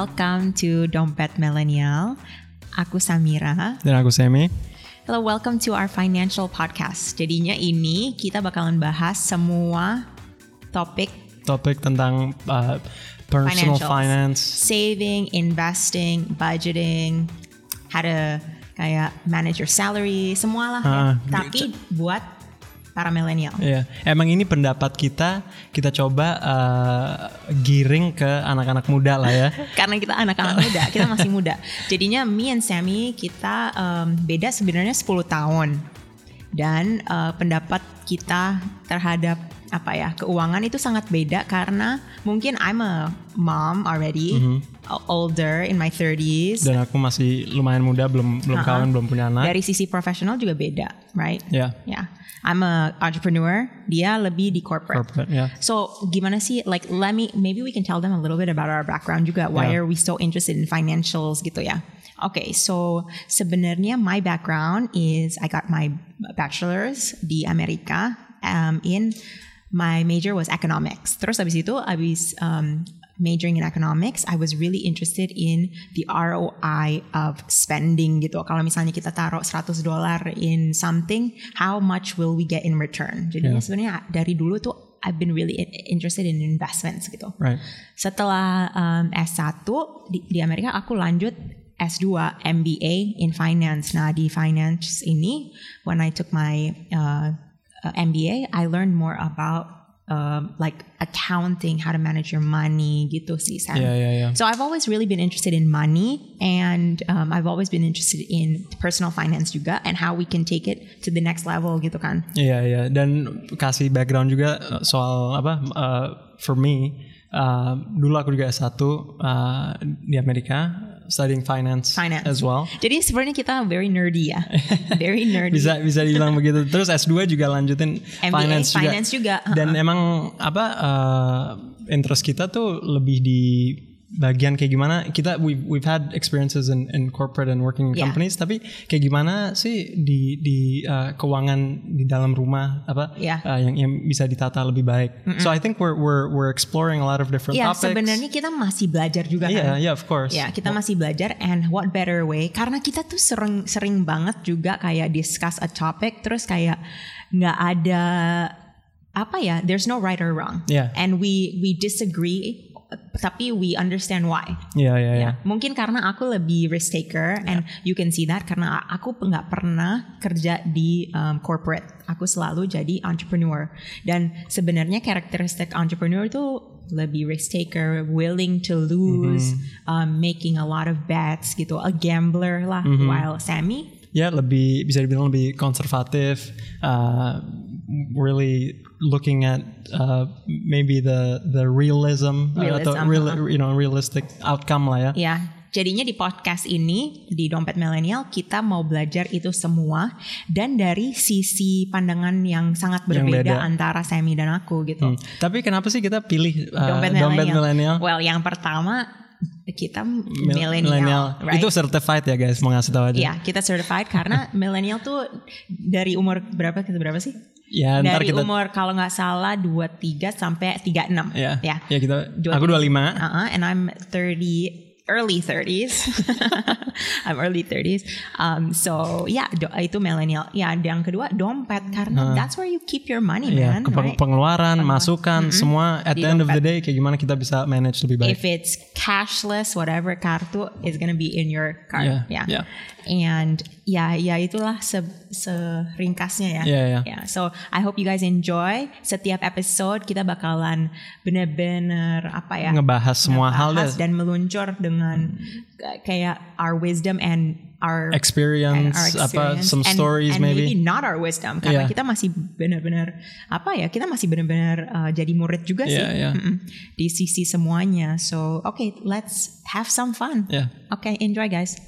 welcome to Dompet Millennial. Aku Samira. Dan aku Semi. Hello, welcome to our financial podcast. Jadinya ini kita bakalan bahas semua topik Topik tentang uh, personal finance. saving, investing, budgeting, how to kayak manage your salary, semua lah. ya. Ah, Tapi buat para milenial. Iya, emang ini pendapat kita. Kita coba uh, giring ke anak-anak muda lah ya. Karena kita anak-anak muda, kita masih muda. Jadinya me and Sammy kita um, beda sebenarnya 10 tahun. Dan uh, pendapat kita terhadap apa ya keuangan itu sangat beda karena mungkin I'm a mom already, uh, older in my 30s. Dan aku masih lumayan muda, belum belum Uh-uh. kawin, belum punya anak. Dari sisi profesional juga beda, right? Ya, Yeah. I'm a entrepreneur, dia lebih di corporate. corporate. Ya. So gimana sih like let me maybe we can tell them a little bit about our background juga why Yeah. are we so interested in financials gitu ya. Okay, so sebenarnya my background is I got my bachelor's di Amerika um, in my major was economics. Terus habis itu habis um, majoring in economics, I was really interested in the ROI of spending gitu. Kalau misalnya kita taruh 100 dolar in something, how much will we get in return? Jadi Yeah. sebenarnya dari dulu tuh I've been really interested in investments gitu. Right. Setelah um, S1 di, di Amerika aku lanjut S2 MBA in finance. Nah di finance ini when I took my uh, uh, MBA I learned more about um, like accounting, how to manage your money gitu sih Sam. Ya, ya, ya. So I've always really been interested in money and um, I've always been interested in personal finance juga and how we can take it to the next level gitu kan. Iya iya dan kasih background juga uh, soal apa uh, for me uh, dulu aku juga S1 uh, di Amerika studying finance, Finance. as well. Jadi sebenarnya kita very nerdy ya. Very nerdy. Bisa bisa dibilang begitu. Terus S2 juga lanjutin MBA, finance juga. finance juga, Dan emang apa uh, interest kita tuh lebih di bagian kayak gimana kita we've, we've had experiences in, in corporate and working in Yeah. companies tapi kayak gimana sih di di uh, keuangan di dalam rumah apa Yeah. uh, yang yang bisa ditata lebih baik. So I think we're we're we're exploring a lot of different Ya topics. sebenarnya kita masih belajar juga Iya, kan. yeah, of course. Ya kita masih belajar and what better way karena kita tuh sering sering banget juga kayak discuss a topic terus kayak nggak ada apa ya there's no right or wrong Yeah. and we we disagree tapi we understand why Iya, iya, iya. Ya, mungkin karena aku lebih risk taker and you can see that karena aku nggak pernah kerja di um, corporate. Aku selalu jadi entrepreneur. Dan sebenarnya karakteristik entrepreneur itu lebih risk taker, willing to lose, um, making a lot of bets gitu, a gambler lah. While Sammy, ya lebih bisa dibilang lebih konservatif uh, really looking at uh, maybe the the realism, uh, atau Realism, real, uh-uh. you know realistic outcome lah ya ya jadinya di podcast ini di dompet milenial kita mau belajar itu semua dan dari sisi pandangan yang sangat Yang berbeda beda. antara Sammy dan aku gitu. Hmm. tapi kenapa sih kita pilih uh, dompet milenial. Well, yang pertama kita Mil- milenial, right? itu certified ya guys mau ngasih tahu aja Iya, kita certified karena milenial tuh dari umur berapa ke berapa sih? Ya ntar dari kita umur kalau nggak salah 23 sampai 36. ya Ya. ya kita Dua- aku 25 Uh-uh, and I'm 30 early 30s. I'm early 30s. Um, so yeah, do, itu millennial. Ya, yang kedua dompet karena that's where you keep your money, ya man. kepeng- right? pengeluaran masukan semua at Di the end of the dompet. day kayak gimana kita bisa manage lebih baik If it's cashless, whatever kartu is gonna be in your card. Yeah, Yeah. yeah. And ya, ya itulah se seringkasnya ya. Yeah, yeah. Yeah, So I hope you guys enjoy. Setiap episode kita bakalan bener-bener apa ya? ngebahas semua hal bahas deh dan meluncur dengan k- kayak our wisdom and our experience, and our apa experience some and- stories and maybe. not our wisdom karena Yeah. kita masih benar-benar apa ya kita masih benar-benar uh, jadi murid juga sih Yeah, yeah. Mm-mm. di sisi semuanya so okay let's have some fun Yeah. okay enjoy guys